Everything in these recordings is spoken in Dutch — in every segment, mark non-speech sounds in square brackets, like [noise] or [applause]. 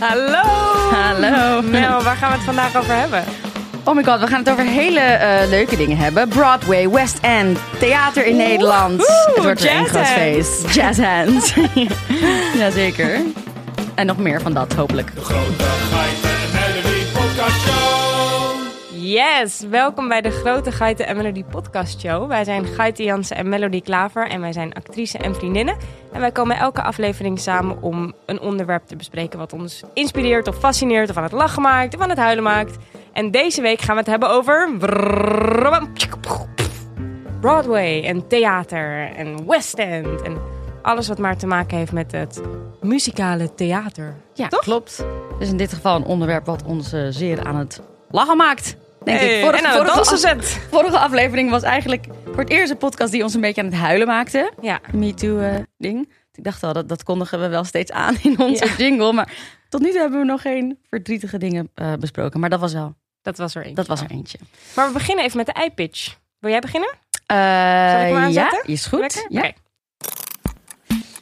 Hallo! Hallo. Mel, waar gaan we het vandaag over hebben? Oh my god, we gaan het over hele eh, leuke dingen hebben. Broadway, West End, theater in Nederland. woehoe, het wordt weer een groot feest. Jazz hands. [laughs] Jazeker. En nog meer van dat, hopelijk. Yes, welkom bij de Grote Geiten en Melody podcast show. Wij zijn Geiten Jansen en Melody Klaver en wij zijn actrice en vriendinnen. En wij komen elke aflevering samen om een onderwerp te bespreken wat ons inspireert of fascineert of aan het lachen maakt of aan het huilen maakt. En deze week gaan we het hebben over Broadway en theater en West End en alles wat maar te maken heeft met het muzikale theater. Ja, Toch? klopt. Dus in dit geval een onderwerp wat ons eh, zeer aan het lachen maakt. Denk Hey, ik. Vorige, en het vorige, dansen af- zet. vorige aflevering was eigenlijk voor het eerst een podcast die ons een beetje aan het huilen maakte. Ja. Me Too eh, ding. Ik dacht al, dat, dat kondigen we wel steeds aan in onze Ja. jingle. Maar tot nu toe hebben we nog geen verdrietige dingen eh, besproken. Maar dat was wel, Dat was er één. dat was er eentje. Maar we beginnen even met de eye-pitch. Wil jij beginnen? Eh, Zal ik hem ja, is goed. Lekker? Ja. Oké.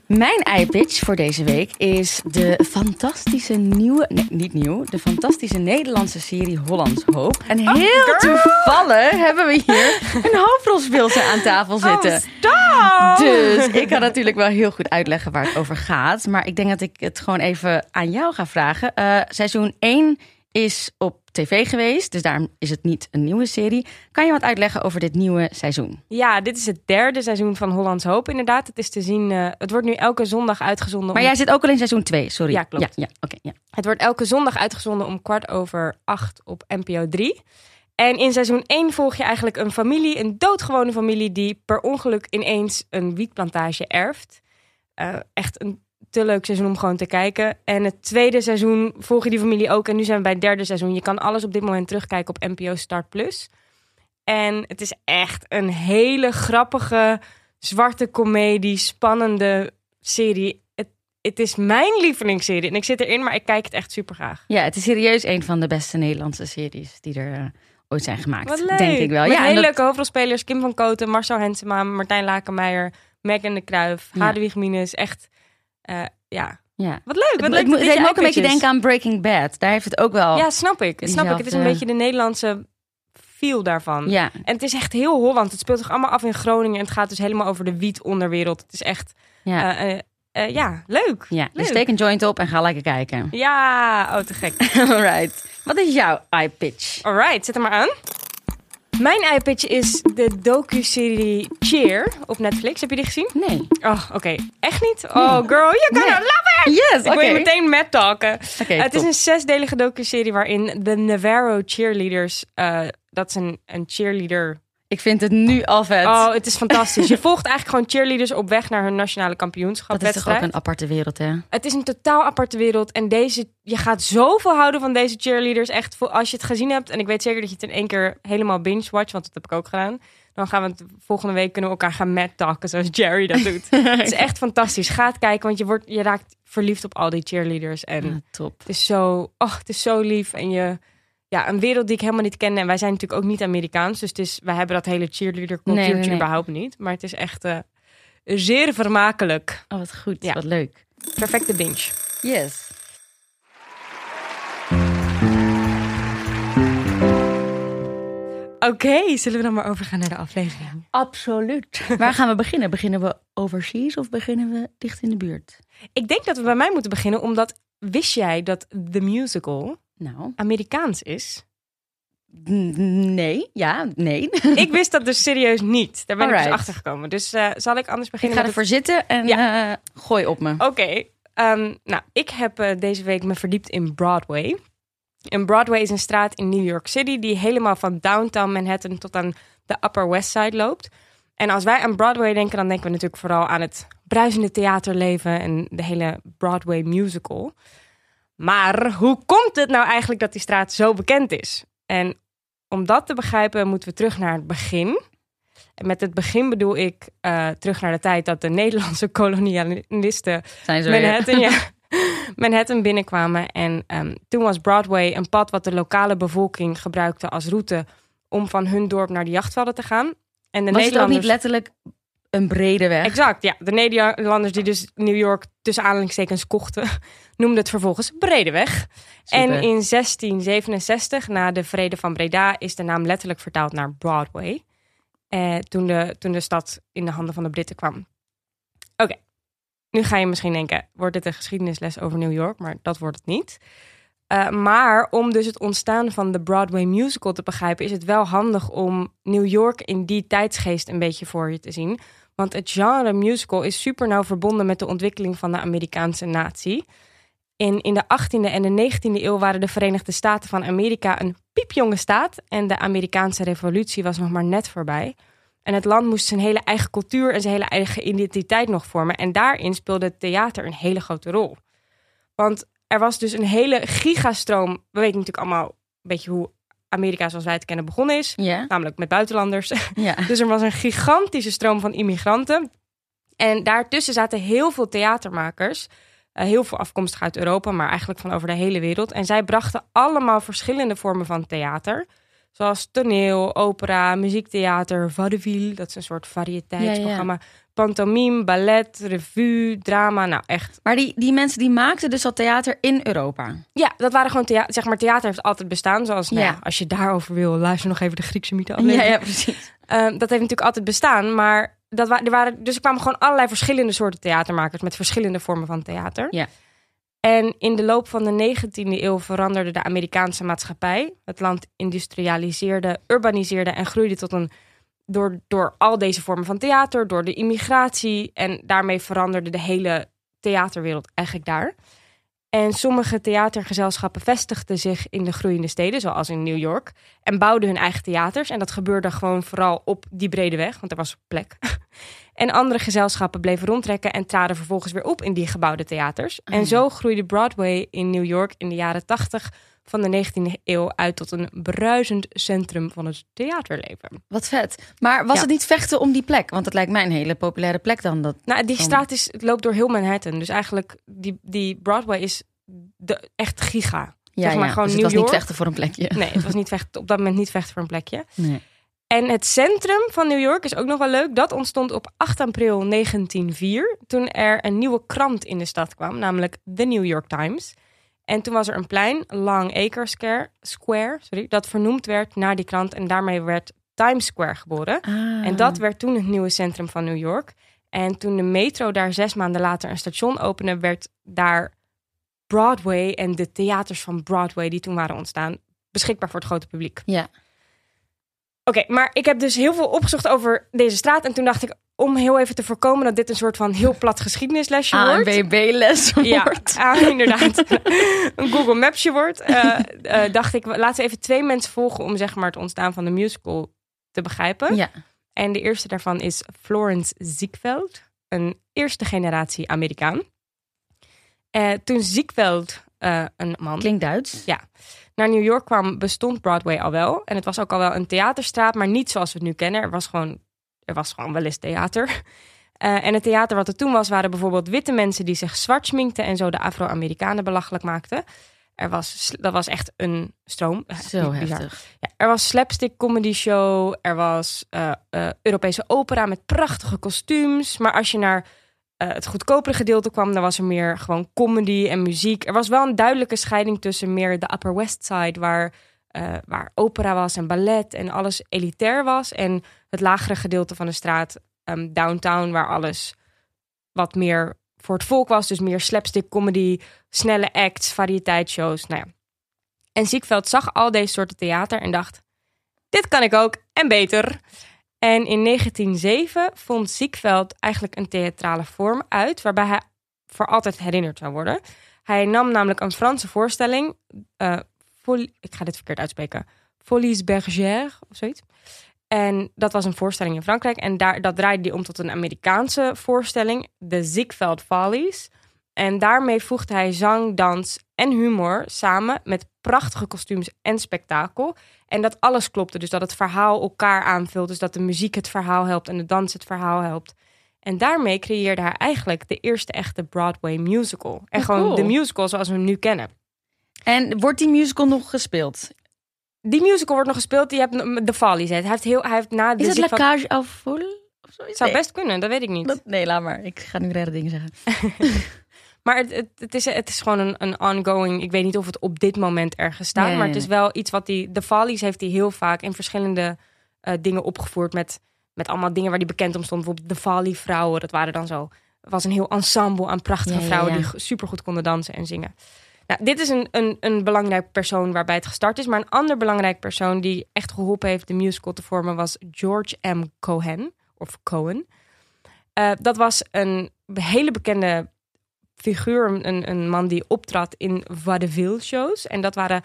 Mijn eye-pitch voor deze week is de fantastische nieuwe... Nee, niet nieuw. De fantastische Nederlandse serie Hollands Hoop. En heel Oh, girl! toevallig hebben we hier een hoofdrolspeelster aan tafel zitten. Oh, stop! Dus ik kan natuurlijk wel heel goed uitleggen waar het over gaat. Maar ik denk dat ik het gewoon even aan jou ga vragen. Eh, seizoen 1 is op tv geweest, dus daarom is het niet een nieuwe serie. Kan je wat uitleggen over dit nieuwe seizoen? Ja, dit is het derde seizoen van Hollands Hoop inderdaad. Het is te zien, eh, het wordt nu elke zondag uitgezonden. Maar om- jij zit ook al in seizoen 2, sorry. Ja, klopt. Ja, ja, oké, ja. Het wordt elke zondag uitgezonden om kwart over acht op NPO 3. En in seizoen 1 volg je eigenlijk een familie, een doodgewone familie... die per ongeluk ineens een wietplantage erft. Eh, echt een te leuk seizoen om gewoon te kijken. En het tweede seizoen volg je die familie ook. En nu zijn we bij het derde seizoen. Je kan alles op dit moment terugkijken op NPO Start Plus. En het is echt een hele grappige, zwarte komedie, spannende serie. Het, het is mijn lievelingsserie. En ik zit erin, maar ik kijk het echt super graag. Ja, het is serieus een van de beste Nederlandse series die er eh, ooit zijn gemaakt. Denk ik wel. Met ja, en hele dat- leuke hoofdrolspelers. Kim van Koten, Marcel Hensema, Martijn Lakenmeijer, Megan de Kruif, Ja. Hadewig Minus. Echt, eh, ja. ja. Wat leuk, wat Het, leuk. het, deed me ook een beetje is. denken aan Breaking Bad. Daar heeft het ook wel. Ja, snap ik. Snap ik. Het is een beetje de Nederlandse feel daarvan. ja. En het is echt heel Holland. Het speelt zich allemaal af in Groningen. En het gaat dus helemaal over de wietonderwereld. Het is echt, ja. eh, eh, ja, leuk. ja. Dus leuk. steek een joint op en ga lekker kijken. Ja, oh te gek. [laughs] Alright. Wat is jouw eye pitch? Alright, zet hem maar aan. Mijn eye-pitch is de docu-serie Cheer op Netflix. Heb je die gezien? Nee. Oh, oké. Echt niet? Oh, girl, je kan Nee. het love it! Yes, Ik wil je meteen met talken. Oké, het is een zesdelige docu-serie waarin de Navarro cheerleaders... eh, dat is een, een cheerleader... Ik vind het nu al vet. Oh, het is fantastisch. Je volgt eigenlijk gewoon cheerleaders op weg naar hun nationale kampioenschap. dat is toch ook een aparte wereld, hè? Het is een totaal aparte wereld. En deze, je gaat zoveel houden van deze cheerleaders. Echt, als je het gezien hebt. En ik weet zeker dat je het in één keer helemaal binge-watch. Want dat heb ik ook gedaan. Dan gaan we het volgende week kunnen we elkaar gaan mad talken. Zoals Jerry dat doet. [laughs] het is echt fantastisch. Ga het kijken. Want je, wordt, je raakt verliefd op al die cheerleaders. En Ah, top. het is zo, oh, het is zo lief. En je, ja, een wereld die ik helemaal niet kende. En wij zijn natuurlijk ook niet Amerikaans. Dus het is, wij hebben dat hele cheerleader cultuurtje Nee, nee, nee. überhaupt niet. Maar het is echt eh, zeer vermakelijk. Oh, wat goed. Ja. Wat leuk. Perfecte binge. Yes. Oké, zullen we dan maar overgaan naar de aflevering? Absoluut. Waar gaan we beginnen? Beginnen we overseas of beginnen we dicht in de buurt? Ik denk dat we bij mij moeten beginnen, omdat wist jij dat The Musical Nou, Amerikaans is? nee. Ja, nee. [laughs] ik wist dat dus serieus niet. Daar ben ik dus achter gekomen. Dus eh, zal ik anders Ik beginnen ga met ervoor zitten en eh, gooi op me. het- Oké, ehm, nou, ik heb eh, deze week me verdiept in Broadway. En Broadway is een straat in New York City die helemaal van downtown Manhattan tot aan de Upper West Side loopt. En als wij aan Broadway denken, dan denken we natuurlijk vooral aan het bruisende theaterleven en de hele Broadway musical. Maar hoe komt het nou eigenlijk dat die straat zo bekend is? En om dat te begrijpen moeten we terug naar het begin. En met het begin bedoel ik eh, terug naar de tijd dat de Nederlandse [laughs] kolonialisten Zijn ze. Manhattan, ja, [laughs] Manhattan binnenkwamen. En ehm, toen was Broadway een pad wat de lokale bevolking gebruikte als route om van hun dorp naar de jachtvelden te gaan. En de Was het ook Nederlanders. niet letterlijk een brede weg. Exact, ja. De Nederlanders die dus New York tussen aanhalingstekens kochten, [laughs] noemden het vervolgens Bredeweg. En Super. in 1667, na de Vrede van Breda, is de naam letterlijk vertaald naar Broadway. Eh, toen, de, toen de stad in de handen van de Britten kwam. Oké, nu ga je misschien denken, wordt dit een geschiedenisles over New York? Maar dat wordt het niet. Eh, maar om dus het ontstaan van de Broadway musical te begrijpen, is het wel handig om New York in die tijdsgeest een beetje voor je te zien. Want het genre musical is super nauw verbonden met de ontwikkeling van de Amerikaanse natie. In, in de 18e en de 19e eeuw waren de Verenigde Staten van Amerika een piepjonge staat. En de Amerikaanse revolutie was nog maar net voorbij. En het land moest zijn hele eigen cultuur en zijn hele eigen identiteit nog vormen. En daarin speelde theater een hele grote rol. Want er was dus een hele gigastroom. We weten natuurlijk allemaal een beetje hoe Amerika zoals wij het kennen begonnen is. Namelijk met buitenlanders. [laughs] Dus er was een gigantische stroom van immigranten. En daartussen zaten heel veel theatermakers. eh, heel veel afkomstig uit Europa, maar eigenlijk van over de hele wereld. En zij brachten allemaal verschillende vormen van theater. Zoals toneel, opera, muziektheater, vaudeville. Dat is een soort variëteitsprogramma. Pantomime, ballet, revue, drama. Nou, echt. Maar die, die mensen die maakten dus al theater in Europa. Ja, dat waren gewoon theater. Zeg maar, theater heeft altijd bestaan. Zoals, nou Ja. ja, als je daarover wil, luister nog even de Griekse mythe aflevering. precies. Ehm, dat heeft natuurlijk altijd bestaan, maar dat wa er waren, dus er kwamen gewoon allerlei verschillende soorten theatermakers met verschillende vormen van theater. Ja. En in de loop van de 19e eeuw veranderde de Amerikaanse maatschappij. Het land industrialiseerde, urbaniseerde en groeide tot een. Door, door al deze vormen van theater, door de immigratie. En daarmee veranderde de hele theaterwereld eigenlijk daar. En sommige theatergezelschappen vestigden zich in de groeiende steden, zoals in New York. En bouwden hun eigen theaters. En dat gebeurde gewoon vooral op die brede weg, want er was plek. [laughs] En andere gezelschappen bleven rondtrekken en traden vervolgens weer op in die gebouwde theaters. En zo groeide Broadway in New York in de jaren 80 van de 19e eeuw uit tot een bruisend centrum van het theaterleven. Wat vet. Maar was Ja. het niet vechten om die plek? Want het lijkt mij een hele populaire plek dan. Dat... Nou, die straat is, het loopt door heel Manhattan. Dus eigenlijk, die, die Broadway is de, echt giga. Ja, Zeg maar ja. gewoon dus het New was niet vechten voor een plekje. Nee, het was niet vechten, op dat moment niet vechten voor een plekje. Nee. En het centrum van New York is ook nog wel leuk. Dat ontstond op 8 april 1904, toen er een nieuwe krant in de stad kwam, namelijk The New York Times. En toen was er een plein, Long Acre Square, Square sorry, dat vernoemd werd naar die krant. En daarmee werd Times Square geboren. Ah. En dat werd toen het nieuwe centrum van New York. En toen de metro daar zes maanden later een station opende, werd daar Broadway en de theaters van Broadway die toen waren ontstaan, beschikbaar voor het grote publiek. Ja. Oké, maar ik heb dus heel veel opgezocht over deze straat. En toen dacht ik, om heel even te voorkomen dat dit een soort van heel plat geschiedenislesje wordt. ANWB-les Ja, wordt. ah, inderdaad. [laughs] een Google Mapsje wordt. eh, eh, dacht ik, laten we even twee mensen volgen om zeg maar het ontstaan van de musical te begrijpen. Ja. En de eerste daarvan is Florence Ziegfeld, een eerste generatie Amerikaan. Eh, toen Ziegfeld, eh, een man, Klinkt Duits. naar New York kwam, bestond Broadway al wel. En het was ook al wel een theaterstraat, maar niet zoals we het nu kennen. Er was gewoon, er was gewoon wel eens theater. Eh, en het theater wat er toen was, waren bijvoorbeeld witte mensen die zich zwart schminkten en zo de Afro-Amerikanen belachelijk maakten. Er was, dat was echt een stroom. Eh, Zo heftig. Ja, er was slapstick comedy show. Er was eh, Europese opera met prachtige kostuums. Maar als je naar het goedkopere gedeelte kwam, dan was er meer gewoon comedy en muziek. Er was wel een duidelijke scheiding tussen meer de Upper West Side, waar, eh, waar opera was en ballet en alles elitair was. En het lagere gedeelte van de straat, ehm, downtown, waar alles wat meer voor het volk was. Dus meer slapstick comedy, snelle acts, variëteitsshows. Nou ja. En Ziekveld zag al deze soorten theater en dacht: dit kan ik ook en beter. En in 1907 vond Ziekveld eigenlijk een theatrale vorm uit waarbij hij voor altijd herinnerd zou worden. Hij nam namelijk een Franse voorstelling, eh, Fol- ik ga dit verkeerd uitspreken, Folies Bergère of zoiets. En dat was een voorstelling in Frankrijk. En daar, dat draaide hij om tot een Amerikaanse voorstelling, de Ziegfeld Follies. En daarmee voegde hij zang, dans en humor samen met prachtige kostuums en spektakel. En dat alles klopte. Dus dat het verhaal elkaar aanvult. Dus dat de muziek het verhaal helpt en de dans het verhaal helpt. En daarmee creëerde hij eigenlijk de eerste echte Broadway musical. En Oh, gewoon cool. de musical zoals we hem nu kennen. En wordt die musical nog gespeeld? Die musical wordt nog gespeeld. Die hebt de Follies. Hij heeft heel, hij heeft na de Is het La Ziegfeld- Cage aux Folles? Of zoiets. Zou Nee, best kunnen, dat weet ik niet. dat- nee, laat maar. Ik ga nu rare dingen zeggen. [laughs] Maar het, het, het, is, het is gewoon een, een ongoing. Ik weet niet of het op dit moment ergens staat. Nee, maar nee, het is wel iets wat die. De Follies heeft hij heel vaak in verschillende eh, dingen opgevoerd. Met, met allemaal dingen waar hij bekend om stond. Bijvoorbeeld de Folly vrouwen. Dat waren dan zo. Het was een heel ensemble aan prachtige Ja, ja, vrouwen ja. die super goed konden dansen en zingen. Nou, dit is een, een, een belangrijk persoon waarbij het gestart is. Maar een ander belangrijk persoon die echt geholpen heeft de musical te vormen was George M. Cohen. Of Cohen. Eh, dat was een hele bekende figuur, een, een man die optrad in vaudeville shows. En dat waren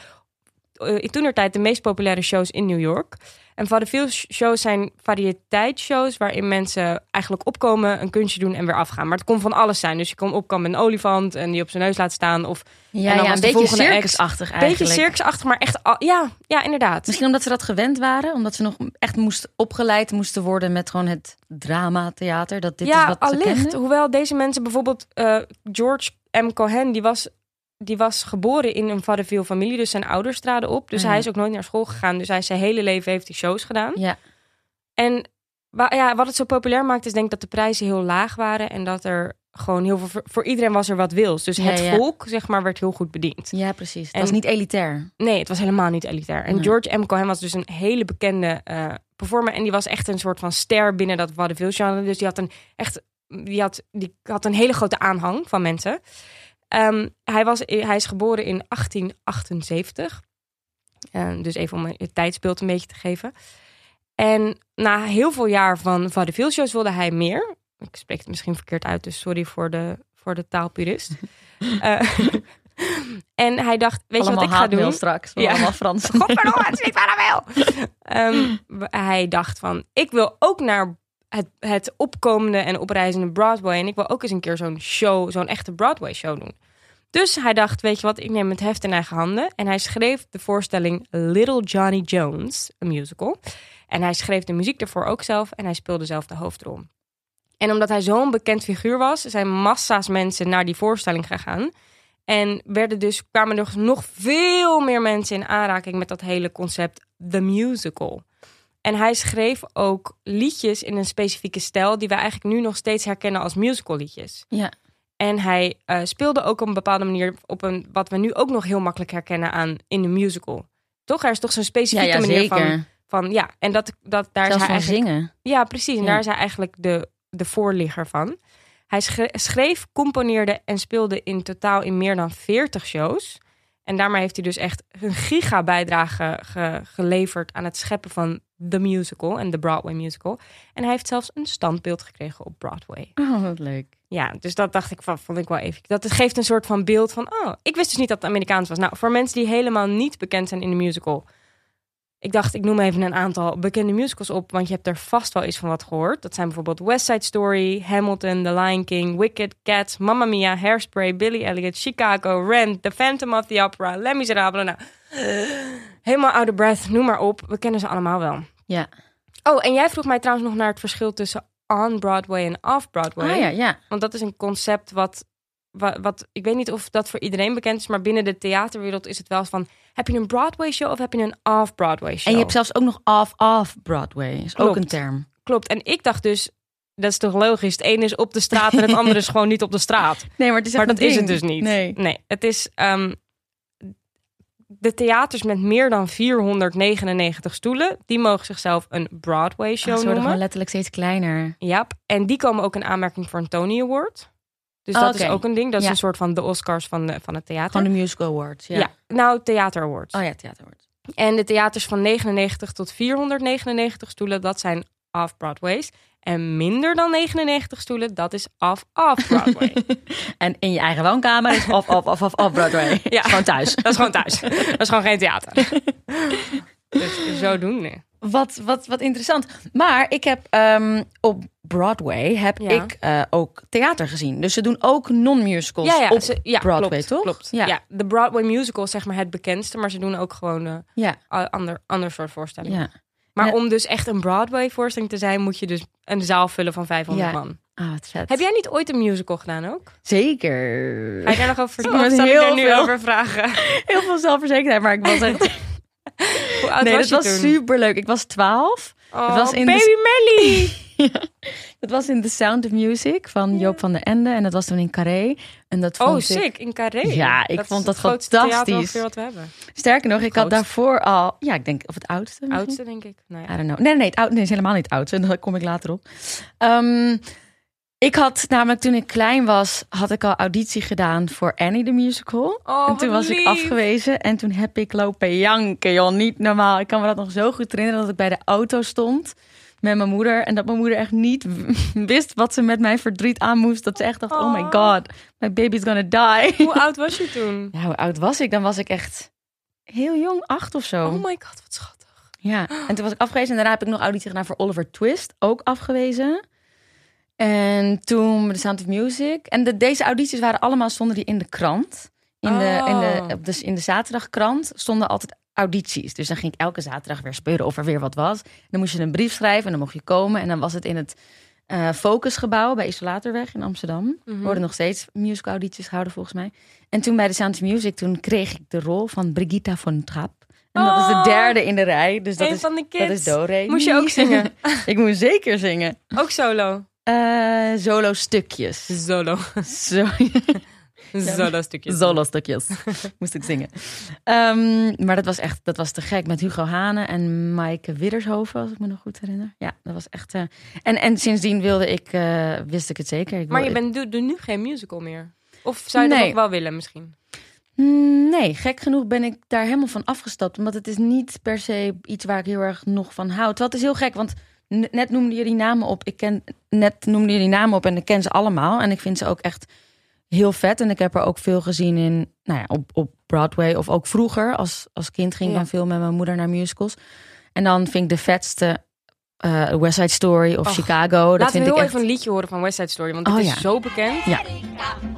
in toenertijd de meest populaire shows in New York. En vaudeville shows zijn variëteitsshows waarin mensen eigenlijk opkomen, een kunstje doen en weer afgaan. Maar het kon van alles zijn. Dus je kon opkomen met een olifant en die op zijn neus laat staan. Of Ja, En dan ja was een beetje circusachtig een beetje eigenlijk. circusachtig, maar echt, al- ja, ja, inderdaad. Misschien omdat ze dat gewend waren. Omdat ze nog echt moest, opgeleid moesten worden met gewoon het dramatheater. Dat dit is ja, wat ze allicht. Hoewel deze mensen bijvoorbeeld eh, George M. Cohen, die was, die was geboren in een vaudeville familie, dus zijn ouders traden op. Dus hij ja. is ook nooit naar school gegaan. Dus hij zijn hele leven heeft hij shows gedaan. Ja, En ja, wat het zo populair maakt, is denk ik dat de prijzen heel laag waren en dat er gewoon heel veel voor, iedereen was er wat wils. Dus het ja. volk, zeg maar, werd heel goed bediend. ja precies. Het En- was niet elitair. Nee, het was helemaal niet elitair. En Nee. George M. Cohen was dus een hele bekende eh, performer. En die was echt een soort van ster binnen dat vaudeville genre. Dus die had een echt, die had, die had een hele grote aanhang van mensen. Ehm, hij, was, hij is geboren in 1878. Eh, dus even om het tijdsbeeld een beetje te geven. En na heel veel jaar van vaudeville shows wilde hij meer. Ik spreek het misschien verkeerd uit, dus sorry voor de, voor de taalpurist. [laughs] Eh, [laughs] en hij dacht, weet je wat ik ga doen? straks. Ja. Allemaal Frans. [laughs] Godverdomme, het is niet waar hij wil. Ehm, hij dacht van, ik wil ook naar het, het opkomende en oprijzende Broadway. En ik wil ook eens een keer zo'n show, zo'n echte Broadway show doen. Dus hij dacht, weet je wat, ik neem het heft in eigen handen. En hij schreef de voorstelling Little Johnny Jones, een musical. En hij schreef de muziek ervoor ook zelf en hij speelde zelf de hoofdrol. En omdat hij zo'n bekend figuur was, zijn massa's mensen naar die voorstelling gegaan. En werden dus, kwamen er nog veel meer mensen in aanraking met dat hele concept The Musical. En hij schreef ook liedjes in een specifieke stijl die we eigenlijk nu nog steeds herkennen als musical liedjes. Ja. En hij eh, speelde ook op een bepaalde manier op een wat we nu ook nog heel makkelijk herkennen aan in de musical. Toch? Er is toch zo'n specifieke ja, manier van, zeker. van ja. En dat, dat daar Zelfs is hij eigenlijk zingen. ja, precies. En Ja. daar is hij eigenlijk de, de voorligger van. Hij schre- schreef, componeerde en speelde in totaal in meer dan 40 shows. En daarmee heeft hij dus echt een giga bijdrage ge- geleverd aan het scheppen van The Musical en de Broadway Musical. En hij heeft zelfs een standbeeld gekregen op Broadway. Oh, wat leuk. Ja, dus dat dacht ik van, vond ik wel even. Dat geeft een soort van beeld van, oh, ik wist dus niet dat het Amerikaans was. Nou, voor mensen die helemaal niet bekend zijn in de musical. Ik dacht, ik noem even een aantal bekende musicals op, want je hebt er vast wel eens van wat gehoord. Dat zijn bijvoorbeeld West Side Story, Hamilton, The Lion King, Wicked, Cats, Mamma Mia, Hairspray, Billy Elliot, Chicago, Rent, The Phantom of the Opera, Les Miserables. Nou, helemaal out of breath, noem maar op. We kennen ze allemaal wel. Ja. Oh, en jij vroeg mij trouwens nog naar het verschil tussen on-Broadway en off-Broadway. Ah ja, ja. Want dat is een concept wat, wat, wat, ik weet niet of dat voor iedereen bekend is, maar binnen de theaterwereld is het wel eens van, heb je een Broadway show of heb je een off-Broadway show? En je hebt zelfs ook nog off-off Broadway. Is ook een term. Klopt. En ik dacht dus, dat is toch logisch, het ene is op de straat en het andere is [laughs] gewoon niet op de straat. Nee, maar het is Maar dat een is het dus niet. Nee. nee het is ehm, de theaters met meer dan 499 stoelen, die mogen zichzelf een Broadway Ah, show ze worden noemen. gewoon letterlijk steeds kleiner. Ja, en die komen ook in aanmerking voor een Tony Award. Dus Oh, dat is ook een ding. Dat is een soort van de Oscars van, de, van het theater. Gewoon de musical awards. Ja. ja. nou, Theater Awards. Oh ja, theater awards. En de theaters van 99 tot 499 stoelen, dat zijn off-Broadways. En minder dan 99 stoelen, dat is off-off-Broadway. [laughs] En in je eigen woonkamer is off, off, off, off, off Broadway. Ja. Gewoon thuis. dat is gewoon thuis. dat is gewoon geen theater. [laughs] dus zodoende. Wat, wat, wat interessant. Maar ik heb ehm, op Broadway heb Ja. ik eh, ook theater gezien. Dus ze doen ook non-musicals Ja, ja, op ze- ja, Broadway, klopt, toch? Klopt. Ja. Ja. de Broadway musical is zeg maar het bekendste, maar ze doen ook gewoon Ja, a- ander, ander soort voorstellingen. ja. Maar om dus echt een Broadway-voorstelling te zijn, moet je dus een zaal vullen van 500 Ja. man. Ah, wat vet. Heb jij niet ooit een musical gedaan ook? Zeker. Ga je daar nog over vertellen? [laughs] Ik daar nu over vragen? [laughs] Heel veel zelfverzekerdheid, maar ik was echt... [laughs] Hoe oud nee, was dat was super leuk. Ik was 12. Oh, was in de- Baby Melly. [laughs] Dat was in The Sound of Music van Joop van der Ende. En dat was toen in Carré. En dat Oh, vond ik... sick. In Carré. Ja, ik is vond dat fantastisch. wat we hebben. Sterker nog, ik had daarvoor al... Ja, ik denk of het oudste misschien? Oudste, denk ik. Nou I don't know. Nee, nee, het, oud, nee, het is helemaal niet oud. En daar kom ik later op. Ehm, ik had namelijk toen ik klein was, had ik al auditie gedaan voor Annie the Musical. Oh, en toen was ik afgewezen en toen heb ik lopen janken, joh. Niet normaal. Ik kan me dat nog zo goed herinneren dat ik bij de auto stond met mijn moeder. En dat mijn moeder echt niet [laughs] wist wat ze met mijn verdriet aan moest. Dat ze echt dacht, oh, my Oh. god, my baby's gonna die. Hoe oud was je toen? [laughs] Ja, hoe oud was ik? Dan was ik echt heel jong, acht of zo. Oh my god, wat schattig. Ja, en toen was ik afgewezen. En daarna heb ik nog auditie gedaan voor Oliver Twist. Ook afgewezen. En toen de Sound of Music. En de, deze audities waren allemaal, stonden die in de krant. In de, in de, op de, in de zaterdagkrant stonden altijd audities. Dus dan ging ik elke zaterdag weer speuren of er weer wat was. Dan moest je een brief schrijven en dan mocht je komen. En dan was het in het eh Focusgebouw bij Isolatorweg in Amsterdam. Er worden nog steeds musical audities gehouden volgens mij. En toen bij de Sound of Music, toen kreeg ik de rol van Brigitta von Trapp. En dat is de Oh. derde in de rij. Dus dat is, van de kids. dat is Do-Re. Moest je ook [laughs] zingen? ik moest zeker zingen. Ook solo. Eh, solo stukjes. Solo. Zo, [laughs] Solo stukjes. solo stukjes moest ik zingen. Ehm, maar dat was echt, dat was te gek. Met Hugo Hane en Maaike Widdershoven, als ik me nog goed herinner. Ja, dat was echt... eh, en, en sindsdien wilde ik, eh, wist ik het zeker. Ik Maar je bent doe nu geen musical meer? Of zou je dat ook wel willen misschien? Mm, Nee, gek genoeg ben ik daar helemaal van afgestapt. Omdat het is niet per se iets waar ik heel erg nog van hou. Terwijl het is heel gek, want net noemde je die namen op. Ik ken, net noemde je die namen op en ik ken ze allemaal. En ik vind ze ook echt heel vet. En ik heb er ook veel gezien in, nou ja, op, op Broadway. Of ook vroeger, als, als kind ging ik Ja. dan veel met mijn moeder naar musicals. En dan vind ik de vetste eh, West Side Story of Och, Chicago. Dat Laten we vind heel ik echt... even een liedje horen van West Side Story. Want Oh, het is ja. zo bekend. Ja.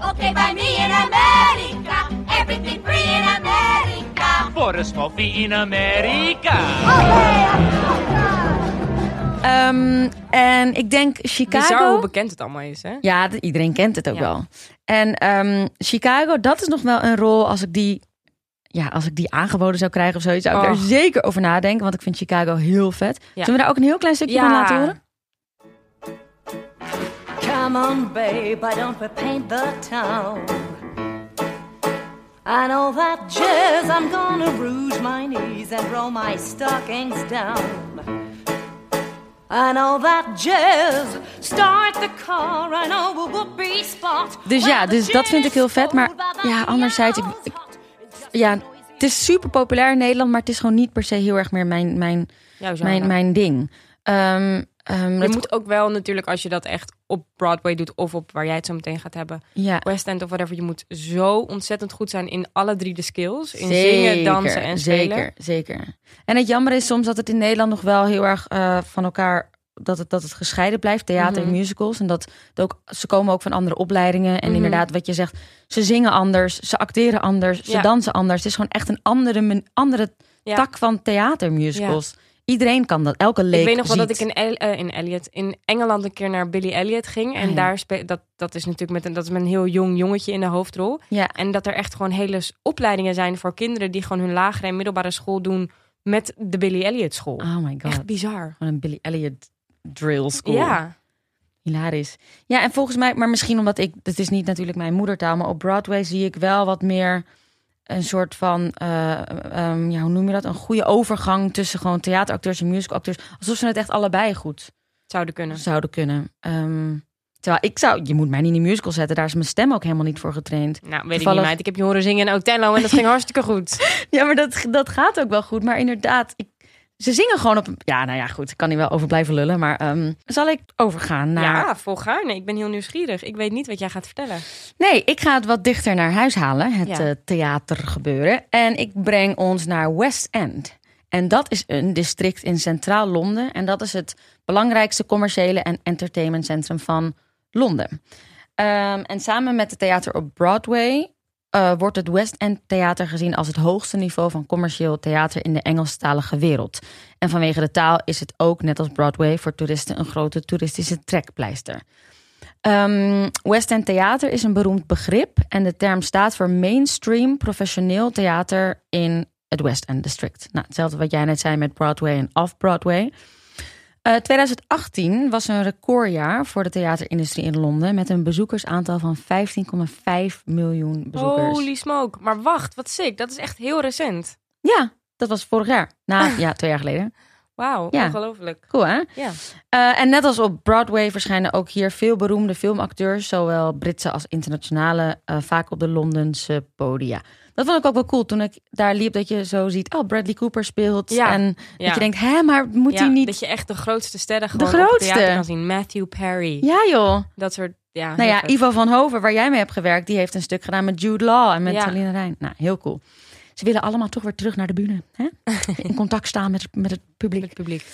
Okay, by me in America, everything free in America. Voor een smoffie in Amerika. Ehm, en ik denk Chicago... Bizar hoe bekend het allemaal is, hè? Ja, iedereen kent het ook Ja. wel. En ehm, Chicago, dat is nog wel een rol als ik die, ja, als ik die aangeboden zou krijgen of zoiets, zou ik Oh. daar zeker over nadenken, want ik vind Chicago heel vet. Ja. Zullen we daar ook een heel klein stukje Ja. van laten horen? Come on, babe, why don't we paint the town? I know that jazz, I'm gonna rouge my knees and roll my stockings down. I know that jazz, start the car, I know a whoopee spot. Dus ja, dus dat vind ik heel vet, maar ja, anderzijds, ik- ik- Ja, het is super populair in Nederland, maar het is gewoon niet per se heel erg meer mijn, mijn, mijn, mijn ding. Ehm, ehm, Je dat- moet ook wel natuurlijk, als je dat echt op Broadway doet... of op waar jij het zo meteen gaat hebben... ja, West End of whatever... je moet zo ontzettend goed zijn in alle drie de skills. In Zeker, zingen, dansen en spelen. Zeker, zeker. En het jammer is soms dat het in Nederland nog wel heel erg eh, van elkaar... Dat het, dat het gescheiden blijft, theater en Mhm. musicals. En dat het ook, ze komen ook van andere opleidingen. En Mhm. inderdaad, wat je zegt, ze zingen anders, ze acteren anders, ze Ja. dansen anders. Het is gewoon echt een andere, andere Ja. tak van theatermusicals. Iedereen kan dat, elke leek Ik weet nog wel ziet. dat ik in, El- eh, in Elliot in Engeland een keer naar Billy Elliot ging. En Ah, ja. daar dat, dat is natuurlijk met een, dat is met een heel jong jongetje in de hoofdrol. Ja, En dat er echt gewoon hele opleidingen zijn voor kinderen die gewoon hun lagere en middelbare school doen met de Billy Elliot school. oh my god. Echt bizar. Gewoon een Billy Elliot drill school. Ja. Hilarisch. Ja, en volgens mij, maar misschien omdat ik, het is niet natuurlijk mijn moedertaal, maar op Broadway zie ik wel wat meer een soort van, eh, ehm, ja, hoe noem je dat? Een goede overgang tussen gewoon theateracteurs en musicalacteurs. Alsof ze het echt allebei goed Zouden kunnen. zouden kunnen. Ehm, terwijl ik zou, je moet mij niet in een musical zetten, daar is mijn stem ook helemaal niet voor getraind. Nou, weet ik niet, Toevallig- meid. Ik heb je horen zingen in Othello en dat ging [laughs] hartstikke goed. Ja, maar dat, dat gaat ook wel goed. Maar inderdaad, ik, ze zingen gewoon op ja, nou ja, goed, ik kan hier wel over blijven lullen, maar ehm, zal ik overgaan naar Ja, volgaarne. Ik ben heel nieuwsgierig. Ik weet niet wat jij gaat vertellen. Nee, ik ga het wat dichter naar huis halen, het Ja. eh, theatergebeuren. En ik breng ons naar West End. En dat is een district in centraal Londen. En dat is het belangrijkste commerciële en entertainmentcentrum van Londen. Ehm, en samen met het theater op Broadway eh, wordt het West End Theater gezien als het hoogste niveau van commercieel theater in de Engelstalige wereld. En vanwege de taal is het ook, net als Broadway, voor toeristen een grote toeristische trekpleister. Ehm, West End Theater is een beroemd begrip en de term staat voor mainstream professioneel theater in het West End District. Nou, hetzelfde wat jij net zei met Broadway en off-Broadway. Eh, 2018 was een recordjaar voor de theaterindustrie in Londen met een bezoekersaantal van 15,5 miljoen bezoekers. Holy smoke. Maar wacht, wat sick. Dat is echt heel recent. Ja, dat was vorig jaar. Nou, ja, twee jaar geleden. Wauw, Ja. ongelooflijk. Cool, hè? Ja. Eh, en net als op Broadway verschijnen ook hier veel beroemde filmacteurs, zowel Britse als internationale, eh, vaak op de Londense podia. Dat vond ik ook wel cool toen ik daar liep, dat je zo ziet, oh, Bradley Cooper speelt. Ja, En ja. dat je denkt, hè, maar moet hij niet... Dat je echt de grootste sterren gewoon De grootste. kan zien. Matthew Perry. Ja, joh. Dat soort, ja. Nou ja, vet. Ivo van Hoven, waar jij mee hebt gewerkt, die heeft een stuk gedaan met Jude Law en met Ja. Saline Rijn. Nou, heel cool. Ze willen allemaal toch weer terug naar de bühne. Hè? [laughs] In contact staan met, met het publiek. Het publiek.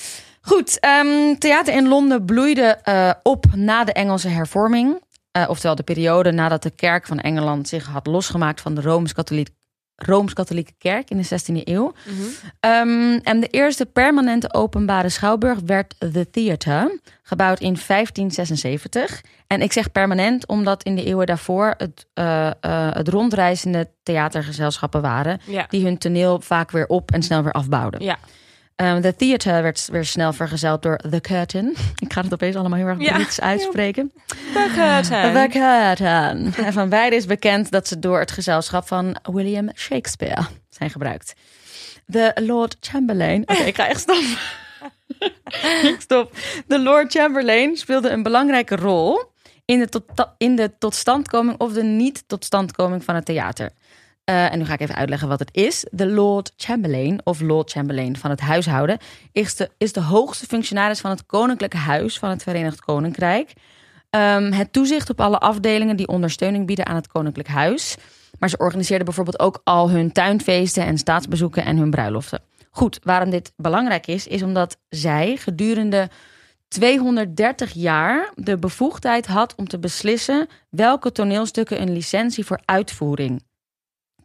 Goed, ehm, theater in Londen bloeide eh, op na de Engelse hervorming. Eh, oftewel de periode nadat de kerk van Engeland zich had losgemaakt van de Rooms-Katholiek- Rooms-Katholieke kerk in de 16e eeuw. Ehm, en de eerste permanente openbare schouwburg werd The Theatre, gebouwd in 1576. En ik zeg permanent omdat in de eeuwen daarvoor het, eh, het rondreizende theatergezelschappen waren, Ja. die hun toneel vaak weer op en snel weer afbouwden. Ja. Um, de theater werd weer snel vergezeld door The Curtain. [laughs] Ik ga het opeens allemaal heel erg Ja. Brits uitspreken. The curtain. The Curtain. En van beide is bekend dat ze door het gezelschap van William Shakespeare zijn gebruikt. De Lord Chamberlain. Oké, ik ga echt stoppen. [laughs] ik stop. De Lord Chamberlain speelde een belangrijke rol in de, tot, in de totstandkoming of de niet-totstandkoming van het theater. Eh, en nu ga ik even uitleggen wat het is. De Lord Chamberlain, of Lord Chamberlain van het huishouden, is de, is de hoogste functionaris van het Koninklijke Huis van het Verenigd Koninkrijk. Ehm, het toezicht op alle afdelingen die ondersteuning bieden aan het Koninklijk Huis. Maar ze organiseerden bijvoorbeeld ook al hun tuinfeesten en staatsbezoeken en hun bruiloften. Goed, waarom dit belangrijk is, is omdat zij gedurende 230 jaar de bevoegdheid had om te beslissen welke toneelstukken een licentie voor uitvoering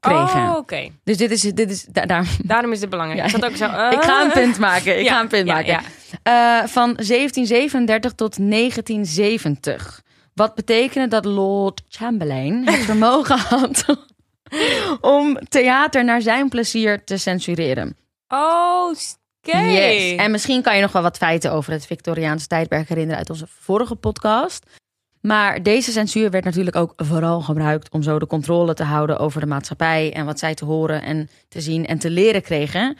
kregen. Oh, oké. Dus dit is, dit is da- daar, Daarom is het belangrijk. Ja. Ik ook zo... ik ga een uh, punt maken. Ik Ja, ga een punt ja, maken. Eh, van 1737 tot 1970. Wat betekende dat Lord Chamberlain het [laughs] vermogen had om theater naar zijn plezier te censureren. Oh, oké. Yes. En misschien kan je nog wel wat feiten over het Victoriaanse tijdperk herinneren uit onze vorige podcast. Maar deze censuur werd natuurlijk ook vooral gebruikt om zo de controle te houden over de maatschappij en wat zij te horen en te zien en te leren kregen.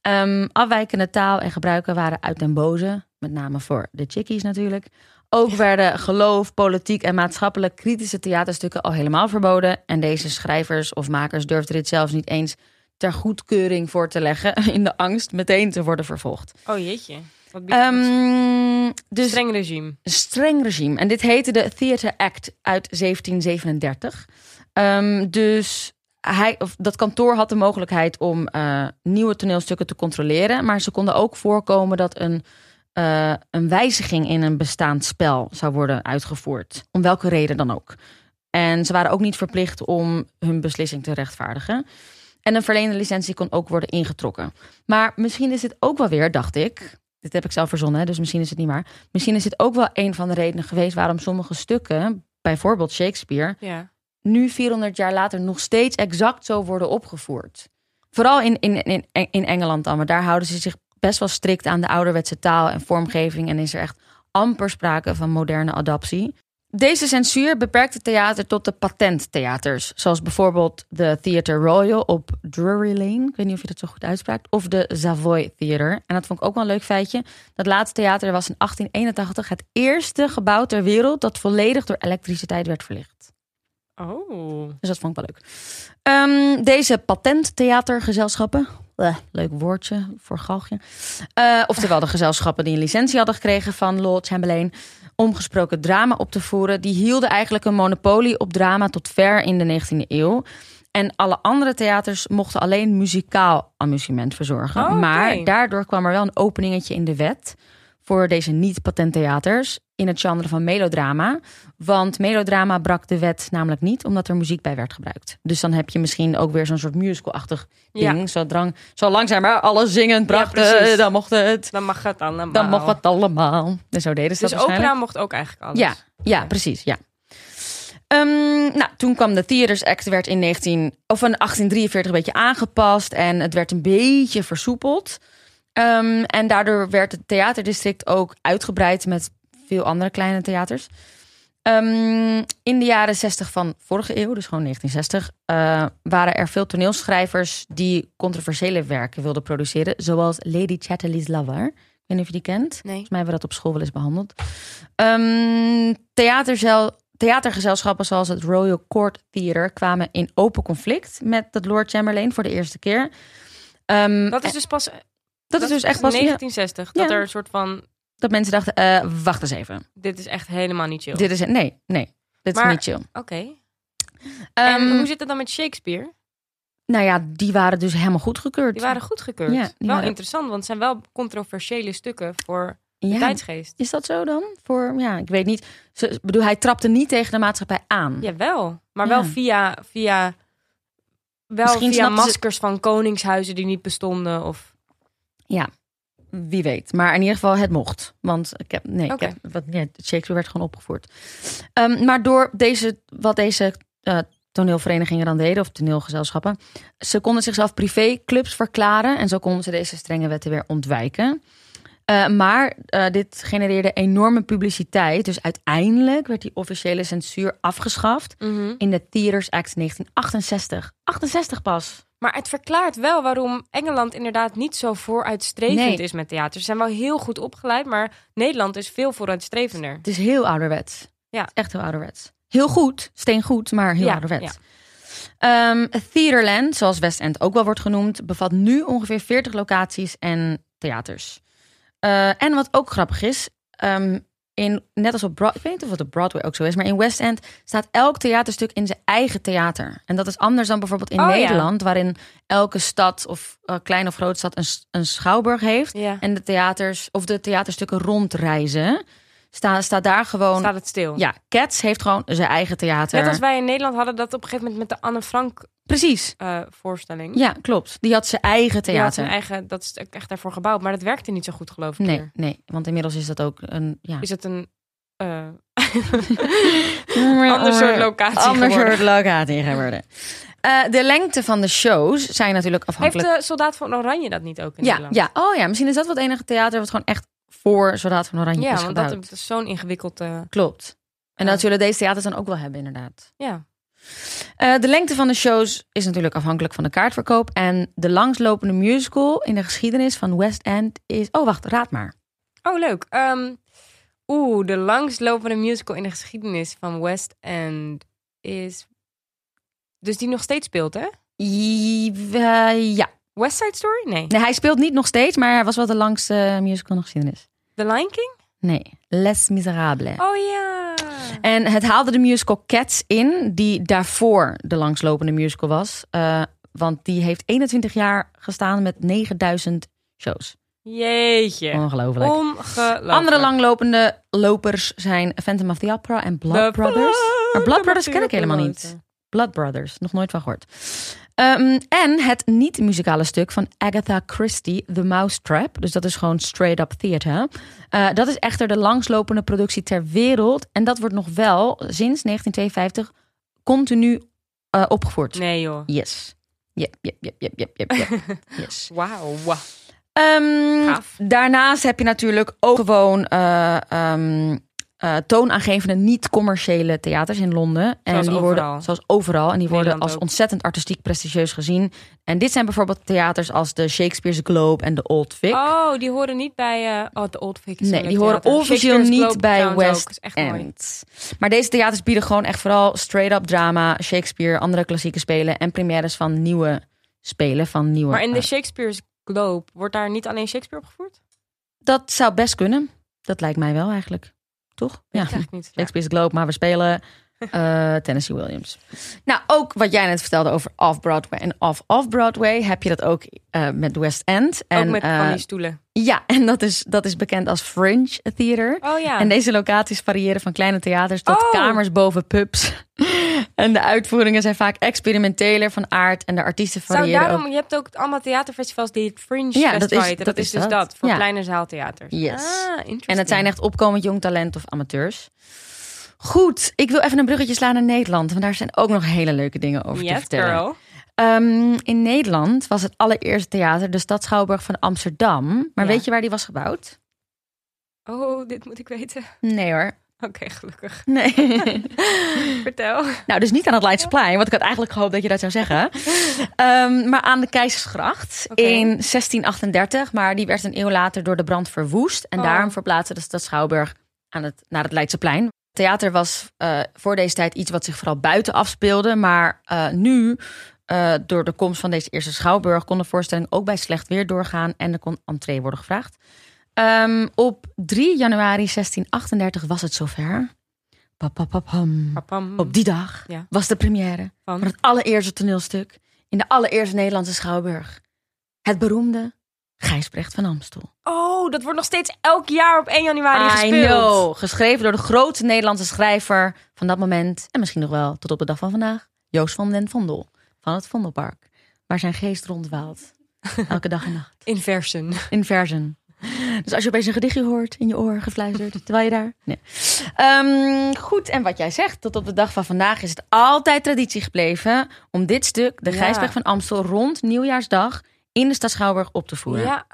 Ehm, afwijkende taal en gebruiken waren uit den boze, met name voor de chickies natuurlijk. Ook werden geloof, politiek en maatschappelijk kritische theaterstukken al helemaal verboden. En deze schrijvers of makers durfden dit zelfs niet eens ter goedkeuring voor te leggen, [laughs] in de angst meteen te worden vervolgd. Oh jeetje. Wat. Ehm, dus Streng regime. een streng regime. En dit heette de Theatre Act uit 1737. Ehm, dus hij, of dat kantoor had de mogelijkheid om eh, nieuwe toneelstukken te controleren. Maar ze konden ook voorkomen dat een, eh, een wijziging in een bestaand spel zou worden uitgevoerd. Om welke reden dan ook. En ze waren ook niet verplicht om hun beslissing te rechtvaardigen. En een verleende licentie kon ook worden ingetrokken. Maar misschien is dit ook wel weer, dacht ik. Dit heb ik zelf verzonnen, dus misschien is het niet waar. Misschien is dit ook wel een van de redenen geweest waarom sommige stukken, bijvoorbeeld Shakespeare, Ja. nu 400 jaar later nog steeds exact zo worden opgevoerd. Vooral in, in, in, in Engeland dan, maar daar houden ze zich best wel strikt aan de ouderwetse taal en vormgeving en is er echt amper sprake van moderne adaptie. Deze censuur beperkt het theater tot de patenttheaters, zoals bijvoorbeeld de Theatre Royal op Drury Lane. Ik weet niet of je dat zo goed uitspraakt. Of de Savoy Theatre. En dat vond ik ook wel een leuk feitje. Dat laatste theater was in 1881 het eerste gebouw ter wereld dat volledig door elektriciteit werd verlicht. Oh. Dus dat vond ik wel leuk. Ehm, deze patenttheatergezelschappen. eh, leuk woordje voor galgje. Eh, oftewel de gezelschappen die een licentie hadden gekregen van Lord Chamberlain. Om gesproken drama op te voeren. Die hielden eigenlijk een monopolie op drama tot ver in de 19e eeuw. En alle andere theaters mochten alleen muzikaal amusement verzorgen. Oh. Maar daardoor kwam er wel een openingetje in de wet voor deze niet-patenttheaters in het genre van melodrama. Want melodrama brak de wet namelijk niet, omdat er muziek bij werd gebruikt. Dus dan heb je misschien ook weer zo'n soort musical-achtig Ja. ding. Zo, drang, zo langzaam maar alles zingend brachten, dan mocht het. Dan mag het allemaal. Dan mocht het allemaal. En zo deden ze Dus dat opera mocht ook eigenlijk alles. Ja, ja, precies, ja. Ehm, nou, toen kwam de Theaters Act, werd in, 19, of in 1843 een beetje aangepast en het werd een beetje versoepeld. Ehm, en daardoor werd het theaterdistrict ook uitgebreid met veel andere kleine theaters. Ehm, in de jaren 60 van vorige eeuw, dus gewoon 1960, eh, waren er veel toneelschrijvers die controversiële werken wilden produceren, zoals Lady Chatterley's Lover. Ik weet niet of je die kent. Nee. Volgens mij hebben we dat op school wel eens behandeld. Ehm theaterzel, theatergezelschappen zoals het Royal Court Theatre kwamen in open conflict met dat Lord Chamberlain voor de eerste keer. Ehm, Dat is dus pas dat is dus echt pas ja, 1960. Dat er een soort van, dat mensen dachten: eh, wacht eens even. dit is echt helemaal niet chill. Dit is nee, nee, dit Maar- is niet chill. Oké. Ehm, en hoe zit het dan met Shakespeare? Nou ja, die waren dus helemaal goedgekeurd. Die waren goedgekeurd. Ja, wel waren- interessant, want het zijn wel controversiële stukken voor de ja, tijdsgeest. Is dat zo dan? Voor, ja, ik weet niet. Ze, bedoel, hij trapte niet tegen de maatschappij aan. Jawel, maar Ja. wel via, via, wel Misschien via ze- maskers van koningshuizen die niet bestonden. Of... Ja, wie weet. Maar in ieder geval, het mocht. Want ik heb, nee, ik heb, wat, ja, Shakespeare werd gewoon opgevoerd. Ehm, maar door deze, wat deze eh, toneelverenigingen dan deden, of toneelgezelschappen, ze konden zichzelf privéclubs verklaren. En zo konden ze deze strenge wetten weer ontwijken. Eh, maar eh, dit genereerde enorme publiciteit. Dus uiteindelijk werd die officiële censuur afgeschaft in de Theaters Act 1968. 68 pas. Maar het verklaart wel waarom Engeland inderdaad niet zo vooruitstrevend Nee. is met theater. Ze zijn wel heel goed opgeleid, maar Nederland is veel vooruitstrevender. Het is heel ouderwets. Ja. Echt heel ouderwets. Heel goed, steengoed, maar heel Ja, ouderwets. Ehm, Theaterland, zoals West End ook wel wordt genoemd, bevat nu ongeveer 40 locaties en theaters. Eh, en wat ook grappig is, ehm, in, net als op Broadway, ik weet niet of het op Broadway ook zo is, maar in West End staat elk theaterstuk in zijn eigen theater. En dat is anders dan bijvoorbeeld in Oh, ja. Nederland, waarin elke stad of uh, kleine of grote stad een, een schouwburg heeft. Ja. En de theaters of de theaterstukken rondreizen. Staat, staat daar gewoon. Staat het stil. Ja, Cats heeft gewoon zijn eigen theater. Net als wij in Nederland hadden dat op een gegeven moment met de Anne Frank Precies. eh, voorstelling. Ja, klopt. Die had zijn eigen theater. zijn eigen, dat is echt daarvoor gebouwd, maar dat werkte niet zo goed, geloof ik. Nee, meer. nee, want inmiddels is dat ook een. Ja. Is het een eh, [laughs] ander soort locatie Ander geworden. soort locatie geworden. Eh, de lengte van de shows zijn natuurlijk Heeft afhankelijk. de Soldaat van Oranje dat niet ook in ja, Nederland? ja, oh ja, misschien is dat wat enige theater wat gewoon echt voor Soldaat van Oranje Ja, is want gebouwd. dat is zo'n ingewikkeld... Klopt. En Ja. dat zullen deze theaters dan ook wel hebben, inderdaad. ja. Eh, de lengte van de shows is natuurlijk afhankelijk van de kaartverkoop. En de langslopende musical in de geschiedenis van West End is. Oh, wacht, raad maar. Oh, leuk. Ehm, Oeh, de langslopende musical in de geschiedenis van West End is... Dus die nog steeds speelt, hè? I- eh, ja. West Side Story? Nee. Nee, hij speelt niet nog steeds, maar hij was wel de langste musical in de geschiedenis. The Lion King? Nee, Les Miserables. Oh ja. En het haalde de musical Cats in, die daarvoor de langslopende musical was. Eh, want die heeft 21 jaar gestaan met 9000 shows. Jeetje. Ongelooflijk. Ongelooflijk. Andere langlopende lopers zijn Phantom of the Opera en Blood The Brothers. Maar Blood Brothers ken ik helemaal niet. Blood Brothers, nog nooit van gehoord. Ehm, en het niet-muzikale stuk van Agatha Christie, The Mousetrap. Dus dat is gewoon straight-up theater. Eh, dat is echter de langslopende productie ter wereld. En dat wordt nog wel sinds 1952 continu eh, opgevoerd. Nee joh. Yes. Yep, yep, yep, yep, yep, yep, yep. [laughs] Yes. Wauw. Ehm, daarnaast heb je natuurlijk ook gewoon eh, ehm, eh, toonaangevende niet-commerciële theaters in Londen. En Zoals die overal. worden zoals overal. En die worden Nederland als ook. ontzettend artistiek prestigieus gezien. En dit zijn bijvoorbeeld theaters als de Shakespeare's Globe en de Old Vic. Oh, die horen niet bij... eh, oh, de Old Vic is Nee, die horen officieel niet Globe bij. West mooi. End. Maar deze theaters bieden gewoon echt vooral straight-up drama, Shakespeare, andere klassieke spelen en premières van nieuwe spelen van nieuwe. Maar in de eh, Shakespeare's Globe wordt daar niet alleen Shakespeare opgevoerd? dat zou best kunnen. Dat lijkt mij wel eigenlijk, toch? Ja. Echt niet. Ja. Shakespeare's Globe, maar we spelen eh, Tennessee Williams. Nou, ook wat jij net vertelde over off-Broadway en off-off-Broadway... heb je dat ook eh, met West End. En, ook met eh, van die stoelen. Ja, en dat is, dat is bekend als Fringe Theater. Oh ja. En deze locaties variëren van kleine theaters tot Oh. kamers boven pubs. [laughs] en de uitvoeringen zijn vaak experimenteler van aard... en de artiesten Zou variëren daarom, ook. je hebt ook allemaal theaterfestivals die het Fringe Ja, dat is- dat Dat, is dus dat. dat, voor Ja. kleine zaaltheaters. Yes. Ah. En het zijn echt opkomend jong talent of amateurs. Goed, ik wil even een bruggetje slaan naar Nederland. Want daar zijn ook nog hele leuke dingen over te vertellen. Ehm, in Nederland was het allereerste theater de Stad Schouwburg van Amsterdam. Maar Ja. weet je waar die was gebouwd? Oh, dit moet ik weten. Nee hoor. Oké, gelukkig. Nee. [laughs] Vertel. nou, dus niet aan het Leidseplein, want ik had eigenlijk gehoopt dat je dat zou zeggen. Ehm, maar aan de Keizersgracht in 1638. Maar die werd een eeuw later door de brand verwoest. En Oh. daarom verplaatste de Stad Schouwburg aan het, naar het Leidseplein. Theater was eh, voor deze tijd iets wat zich vooral buiten afspeelde. Maar eh, nu, eh, door de komst van deze eerste Schouwburg, kon de voorstelling ook bij slecht weer doorgaan. En er kon entree worden gevraagd. Ehm, op 3 januari 1638 was het zover. Papapapam. Papam. Op die dag Ja. was de première Van? van het allereerste toneelstuk in de allereerste Nederlandse Schouwburg. Het beroemde Gijsbrecht van Amstel. Oh, dat wordt nog steeds elk jaar op 1 januari I gespeeld. know. Geschreven door de grote Nederlandse schrijver van dat moment. En misschien nog wel tot op de dag van vandaag. Joost van den Vondel. Van het Vondelpark. Waar zijn geest rondwaalt. [laughs] Elke dag en nacht. In versen. In versen. Dus als je opeens een gedichtje hoort in je oor gefluisterd, [laughs] terwijl je daar. Nee. Ehm, goed, en wat jij zegt, tot op de dag van vandaag is het altijd traditie gebleven om dit stuk, de Ja. Gijsberg van Amstel, rond nieuwjaarsdag in de stad Schouwburg op te voeren. Ja.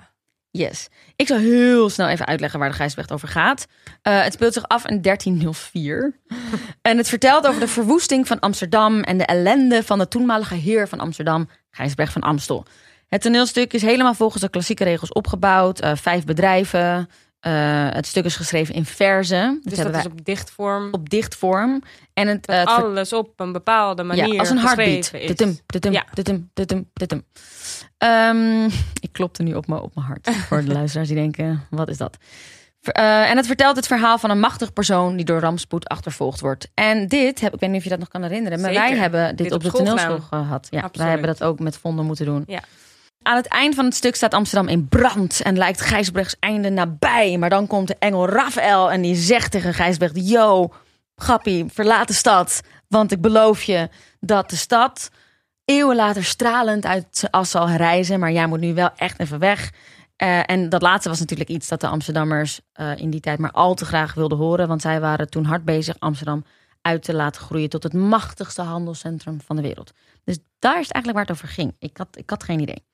Yes. Ik zal heel snel even uitleggen waar de Gijsbrecht over gaat. Eh, het speelt zich af in 1304. [laughs] en het vertelt over de verwoesting van Amsterdam en de ellende van de toenmalige heer van Amsterdam, Gijsbrecht van Amstel. Het toneelstuk is helemaal volgens de klassieke regels opgebouwd. eh, vijf bedrijven. Eh, het stuk is geschreven in verzen. Dus dat is op dichtvorm. op dichtvorm. En het, eh, het alles op een bepaalde manier ja, als een heartbeat. geschreven is. Tutum, tutum, Ja. tutum, tutum, tutum. Ehm, [laughs] ik klopte nu op mijn, op mijn hart. Voor de [laughs] luisteraars die denken, wat is dat? Eh, en het vertelt het verhaal van een machtig persoon die door rampspoed achtervolgd wordt. En dit, heb, ik weet niet of je dat nog kan herinneren, maar Zeker. wij hebben dit, Dit op op de school toneelschool gehad. Ja, wij hebben dat ook met vonden moeten doen. Ja. Aan het eind van het stuk staat Amsterdam in brand en lijkt Gijsbrechts einde nabij. Maar dan komt de engel Raphaël en die zegt tegen Gijsbrecht: Yo, grappie, verlaat de stad. Want ik beloof je dat de stad eeuwen later stralend uit zijn as zal herrijzen. Maar jij moet nu wel echt even weg. Eh, en dat laatste was natuurlijk iets dat de Amsterdammers eh, in die tijd maar al te graag wilden horen. Want zij waren toen hard bezig Amsterdam uit te laten groeien tot het machtigste handelscentrum van de wereld. Dus daar is het eigenlijk waar het over ging. Ik had, ik had geen idee.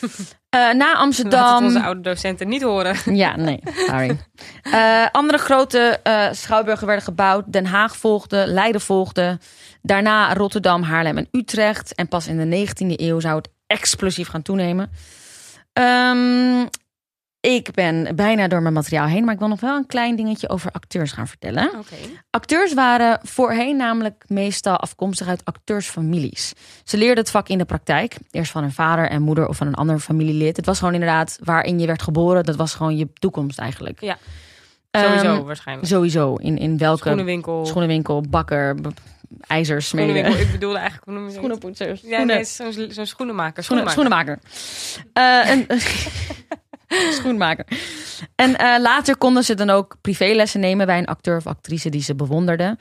[laughs] Eh, na Laat Amsterdam. onze oude docenten niet horen. [laughs] Ja, nee, sorry. Eh, andere grote eh, schouwburgen werden gebouwd. Den Haag volgde, Leiden volgde. Daarna Rotterdam, Haarlem en Utrecht. En pas in de 19e eeuw zou het explosief gaan toenemen. Ehm, ik ben bijna door mijn materiaal heen, maar ik wil nog wel een klein dingetje over acteurs gaan vertellen. Oké. Acteurs waren voorheen namelijk meestal afkomstig uit acteursfamilies. Ze leerden het vak in de praktijk. Eerst van hun vader en moeder of van een ander familielid. Het was gewoon inderdaad waarin je werd geboren. Dat was gewoon je toekomst eigenlijk. Ja. Ehm, Sowieso waarschijnlijk. Sowieso. In, in welke Schoenenwinkel. schoenenwinkel, bakker. Schoenenwinkel. Ik bedoelde eigenlijk... hoe noem je dat? Schoenenpoetsers. Ja, nee, zo'n schoenenmaker. Schoenen, Schoenenmaker. schoenenmaker. Eh, een, [laughs] [laughs] schoenmaker. En eh, later konden ze dan ook privélessen nemen bij een acteur of actrice die ze bewonderden.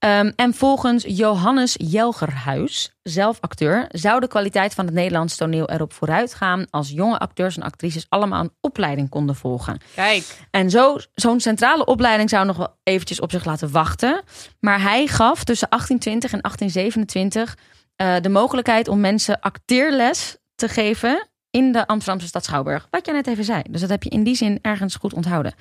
Ehm, en volgens Johannes Jelgerhuis, zelf acteur, zou de kwaliteit van het Nederlands toneel erop vooruit gaan als jonge acteurs en actrices allemaal een opleiding konden volgen. Kijk. En zo, zo'n centrale opleiding zou nog wel eventjes op zich laten wachten. Maar hij gaf tussen 1820 en 1827 eh, de mogelijkheid om mensen acteerles te geven in de Amsterdamse stad Schouwburg. Wat je net even zei. Dus dat heb je in die zin ergens goed onthouden.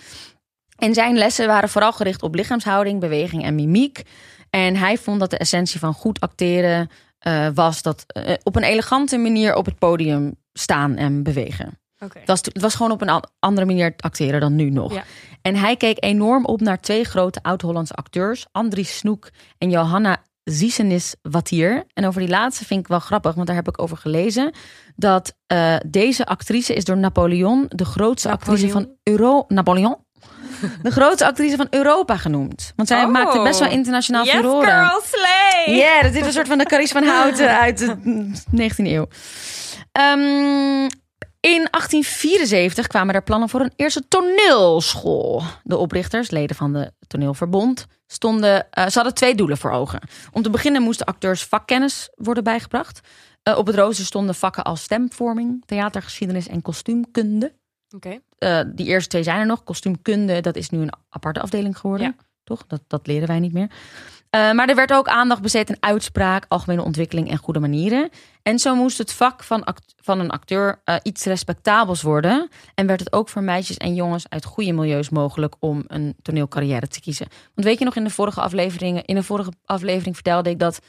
En zijn lessen waren vooral gericht op lichaamshouding, beweging en mimiek. En hij vond dat de essentie van goed acteren eh, was dat eh, op een elegante manier op het podium staan en bewegen. Oké. Het was, het was gewoon op een an- andere manier acteren dan nu nog. Ja. En hij keek enorm op naar twee grote oud-Hollandse acteurs, Andries Snoek en Johanna Ziesenis Wattier. En over die laatste vind ik wel grappig, want daar heb ik over gelezen. Dat eh, deze actrice is door Napoleon de grootste actrice van Euro... Napoleon? [laughs] De grootste actrice van Europa genoemd. Want zij Oh. maakte best wel internationaal Yes, furoren. girl, slay! Ja, dat is een soort van de Carice van Houten uit de [laughs] 19e eeuw. Ehm, in 1874 kwamen er plannen voor een eerste toneelschool. De oprichters, leden van de toneelverbond, stonden, eh, ze hadden twee doelen voor ogen. Om te beginnen moesten acteurs vakkennis worden bijgebracht. Eh, op het rooster stonden vakken als stemvorming, theatergeschiedenis en kostuumkunde. Oké. Eh, die eerste twee zijn er nog. Kostuumkunde, dat is nu een aparte afdeling geworden. Ja. Toch? Dat, dat leren wij niet meer. Eh, maar er werd ook aandacht besteed aan uitspraak, algemene ontwikkeling en goede manieren. En zo moest het vak van, act- van een acteur eh, iets respectabels worden. En werd het ook voor meisjes en jongens uit goede milieus mogelijk om een toneelcarrière te kiezen. Want weet je nog, in de vorige afleveringen, in de vorige aflevering vertelde ik dat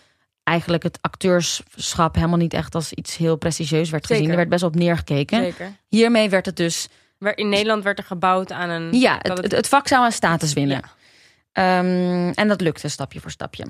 eigenlijk het acteurschap helemaal niet echt als iets heel prestigieus werd gezien. Zeker. Er werd best wel op neergekeken. Zeker. Hiermee werd het dus In Nederland werd er gebouwd aan een... ja, het, het, het vak zou aan status winnen. Ehm, en dat lukte stapje voor stapje.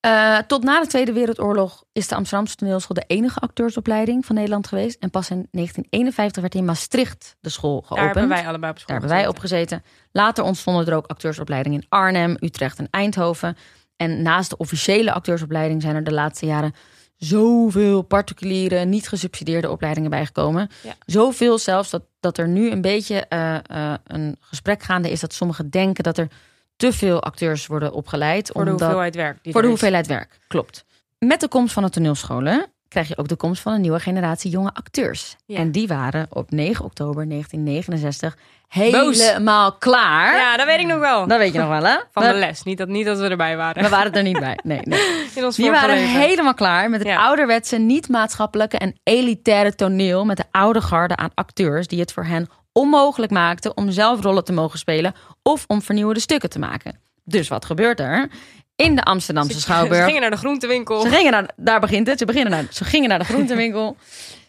Eh, tot na de Tweede Wereldoorlog is de Amsterdamse toneelschool de enige acteursopleiding van Nederland geweest. En pas in 1951 werd in Maastricht de school Daar geopend. hebben wij allebei op school Daar hebben wij op gezeten. Later ontstonden er ook acteursopleidingen in Arnhem, Utrecht en Eindhoven. En naast de officiële acteursopleiding zijn er de laatste jaren zoveel particuliere, niet gesubsidieerde opleidingen bijgekomen. Ja. Zoveel zelfs dat, dat er nu een beetje eh, eh, een gesprek gaande is dat sommigen denken dat er te veel acteurs worden opgeleid. Voor de omdat- hoeveelheid werk. voor de hoeveelheid werk, klopt. Met de komst van de toneelscholen krijg je ook de komst van een nieuwe generatie jonge acteurs. Ja. En die waren op 9 oktober 1969 helemaal klaar. Ja, dat weet ik nog wel. Dat weet je nog wel, hè? Van de les. Niet dat, niet dat we erbij waren. we waren er niet bij. Nee, nee. [laughs] In ons Die waren leven. helemaal klaar met het Ja. ouderwetse, niet-maatschappelijke en elitaire toneel met de oude garde aan acteurs die het voor hen onmogelijk maakten om zelf rollen te mogen spelen of om vernieuwende stukken te maken. Dus wat gebeurt er? In de Amsterdamse Ze [laughs] Schouwburg gingen naar de groentewinkel. ze gingen naar, daar begint het. Ze, beginnen naar, ze gingen naar de groentewinkel. [laughs]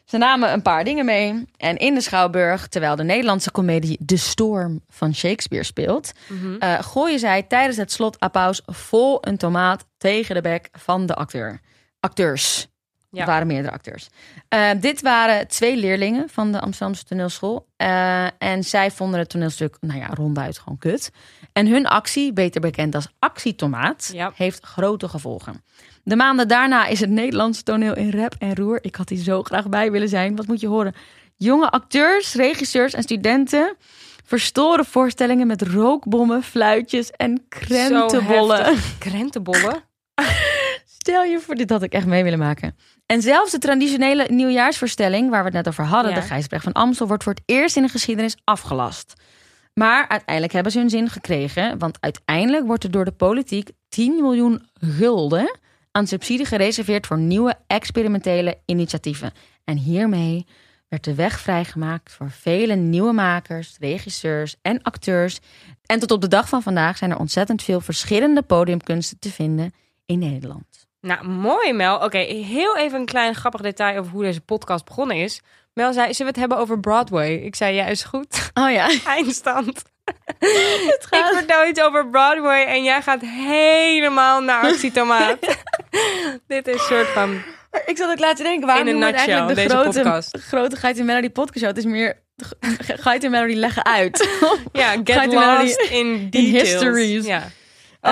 Ze namen een paar dingen mee. En in de Schouwburg, terwijl de Nederlandse komedie De Storm van Shakespeare speelt, eh, gooien zij tijdens het slotapplaus vol een tomaat tegen de bek van de acteur. Acteurs. Ja. Waren meerdere acteurs. Eh, dit waren twee leerlingen van de Amsterdamse toneelschool. Eh, en zij vonden het toneelstuk, nou ja, ronduit gewoon kut. En hun actie, beter bekend als actietomaat, Ja. heeft grote gevolgen. De maanden daarna is het Nederlandse toneel in rep en roer. Ik had hier zo graag bij willen zijn. Wat moet je horen? Jonge acteurs, regisseurs en studenten verstoren voorstellingen met rookbommen, fluitjes en krentenbollen. Krentenbollen? [laughs] Stel je voor, dit had ik echt mee willen maken. En zelfs de traditionele nieuwjaarsvoorstelling, waar we het net over hadden, Ja. de Gijsbrecht van Amstel, wordt voor het eerst in de geschiedenis afgelast. Maar uiteindelijk hebben ze hun zin gekregen, want uiteindelijk wordt er door de politiek 10 miljoen gulden aan subsidie gereserveerd voor nieuwe experimentele initiatieven. En hiermee werd de weg vrijgemaakt voor vele nieuwe makers, regisseurs en acteurs. En tot op de dag van vandaag zijn er ontzettend veel verschillende podiumkunsten te vinden in Nederland. Nou, mooi Mel. Oké, heel even een klein grappig detail over hoe deze podcast begonnen is. Mel zei, zullen we het hebben over Broadway? Ik zei, ja, is goed. Oh ja. [laughs] Eindstand. [laughs] Ik vertel iets over Broadway en jij gaat helemaal naar actietomaat. [laughs] Dit is een soort van... Ik zat ook laten denken, waarom In een het eigenlijk de nutshell, deze grote, podcast. grote Geit in Melody podcast show? Het is meer Geit in Melody leggen uit. Ja, get lost die- in details. histories. Ja.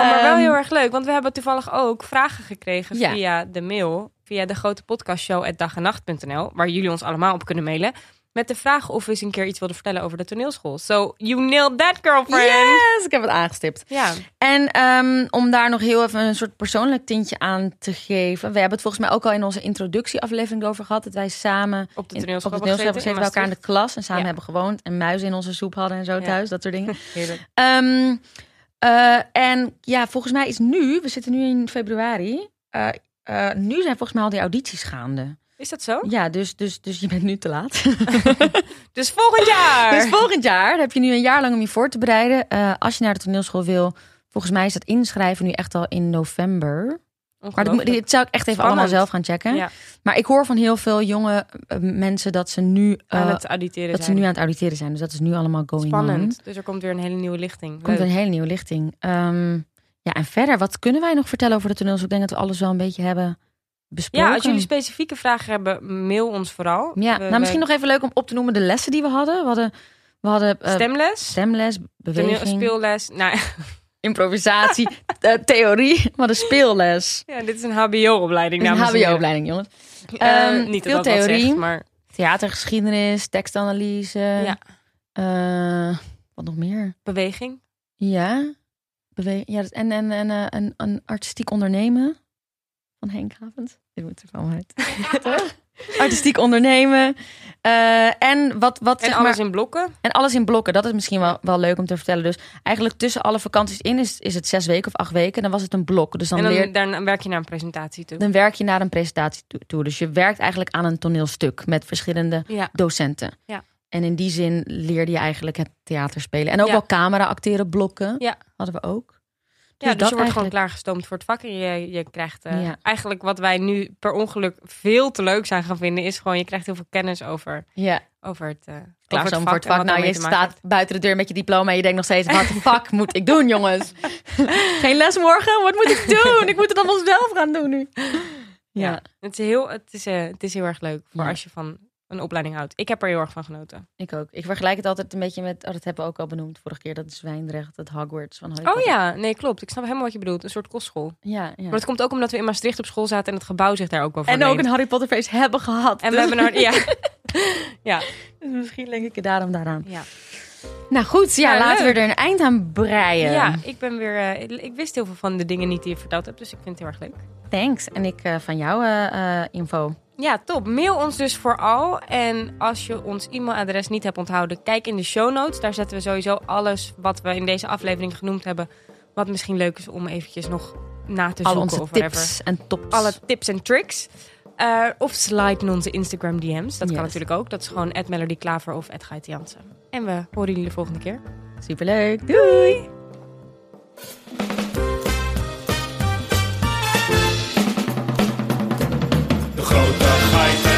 Oh, maar wel Ehm, heel erg leuk, want we hebben toevallig ook vragen gekregen Ja. via de mail, via de grote podcastshow dagenacht.nl, waar jullie ons allemaal op kunnen mailen, met de vraag of we eens een keer iets wilden vertellen over de toneelschool. So, you nailed that, girlfriend! yes, ik heb het aangestipt. Ja, En ehm, om daar nog heel even een soort persoonlijk tintje aan te geven. We hebben het volgens mij ook al in onze introductieaflevering over gehad. Dat wij samen op de in- toneelschool op de hebben toneelschool hebben gezeten bij elkaar in de klas. En samen Ja. hebben gewoond. En muizen in onze soep hadden en zo Ja. thuis. Dat soort dingen. Heerlijk. Ehm, eh, en ja, volgens mij is nu, we zitten nu in februari. eh, eh, nu zijn volgens mij al die audities gaande. Is dat zo? Ja, dus, dus, dus je bent nu te laat. [laughs] Dus volgend jaar! Dus volgend jaar heb je nu een jaar lang om je voor te bereiden. Als je naar de toneelschool wil, volgens mij is dat inschrijven nu echt al in november. Maar dat, moet- Ongelooflijk. dit zou ik echt even Spannend. allemaal zelf gaan checken. Ja. Maar ik hoor van heel veel jonge eh, mensen dat ze nu, eh, aan het auditeren dat ze zijn. nu aan het auditeren zijn. Dus dat is nu allemaal going on. Spannend. Dus er komt weer een hele nieuwe lichting. Er komt Leuk. een hele nieuwe lichting. Ehm, ja, en verder, wat kunnen wij nog vertellen over de toneelschool? Ik denk dat we alles wel een beetje hebben besproken. Ja, als jullie specifieke vragen hebben, mail ons vooral. Ja, We- nou misschien we- nog even leuk om op te noemen de lessen die we hadden. We hadden, we hadden eh, stemles, stemles, toneel- beweging, speelles. Nou, improvisatie, [laughs] eh, theorie. We hadden speelles. ja, dit is een HBO-opleiding. Een. HBO-opleiding, jongens. Eh, Ehm, niet veel dat theorie. zegt, maar Theatergeschiedenis, tekstanalyse. Ja. Eh, wat nog meer? beweging. Ja. Bewe ja en en, en eh, een, een artistiek ondernemen van Henk Havens. Dit moet er van uit. [laughs] Artistiek ondernemen. Eh, en wat, wat En zeg alles maar, in blokken. en alles in blokken. Dat is misschien wel, wel leuk om te vertellen. Dus eigenlijk tussen alle vakanties in is, is het zes weken of acht weken. Dan was het een blok. Dus dan, en dan, leer, dan werk je naar een presentatie toe. dan werk je naar een presentatie toe- toe. Dus je werkt eigenlijk aan een toneelstuk met verschillende Ja. docenten. Ja. En in die zin leerde je eigenlijk het theater spelen. En ook Ja. wel camera acteren blokken. Ja. Hadden we ook. Ja, dus dat je wordt gewoon klaargestoomd voor het vak. En je, je krijgt eh, Ja. eigenlijk wat wij nu per ongeluk veel te leuk zijn gaan vinden, is gewoon je krijgt heel veel kennis over, Ja, over het, eh klaar over zo voor het vak. Nou, je staat buiten de deur met je diploma en je denkt nog steeds, wat de fuck [laughs] moet ik doen, jongens? [laughs] Geen les morgen? Wat moet ik doen? Ik moet het allemaal zelf gaan doen nu. Ja, Ja, het is heel, het is, eh, het is heel erg leuk voor als je van een opleiding houdt. Ik heb er heel erg van genoten. ik ook. Ik vergelijk het altijd een beetje met, oh, dat hebben we ook al benoemd vorige keer, dat Zwijndrecht, het Hogwarts van Harry Oh ja, nee, klopt. Ik snap helemaal wat je bedoelt. Een soort kostschool. Ja, ja. Maar dat komt ook omdat we in Maastricht op school zaten en het gebouw zich daar ook wel voor En ook een Harry Potter feest hebben gehad. En we hebben een... Ja. [laughs] [laughs] ja. dus misschien denk ik het daarom daaraan. Ja. Nou goed, ja, Ja, laten leuk. we er een eind aan breien. ja, ik ben weer... eh, ik wist heel veel van de dingen niet die je verteld hebt, dus ik vind het heel erg leuk. Thanks. En ik eh, van jou eh, info. Ja, top. Mail ons dus vooral. En als je ons e-mailadres niet hebt onthouden, kijk in de show notes. Daar zetten we sowieso alles wat we in deze aflevering genoemd hebben. Wat misschien leuk is om eventjes nog na te Al zoeken whatever. tips en tops. Alle tips en tricks. Eh, of slide in onze Instagram DM's. Dat Yes. kan natuurlijk ook. Dat is gewoon @melodyklaver of @gaitjansen. En we horen jullie de volgende keer. Superleuk. Doei. right.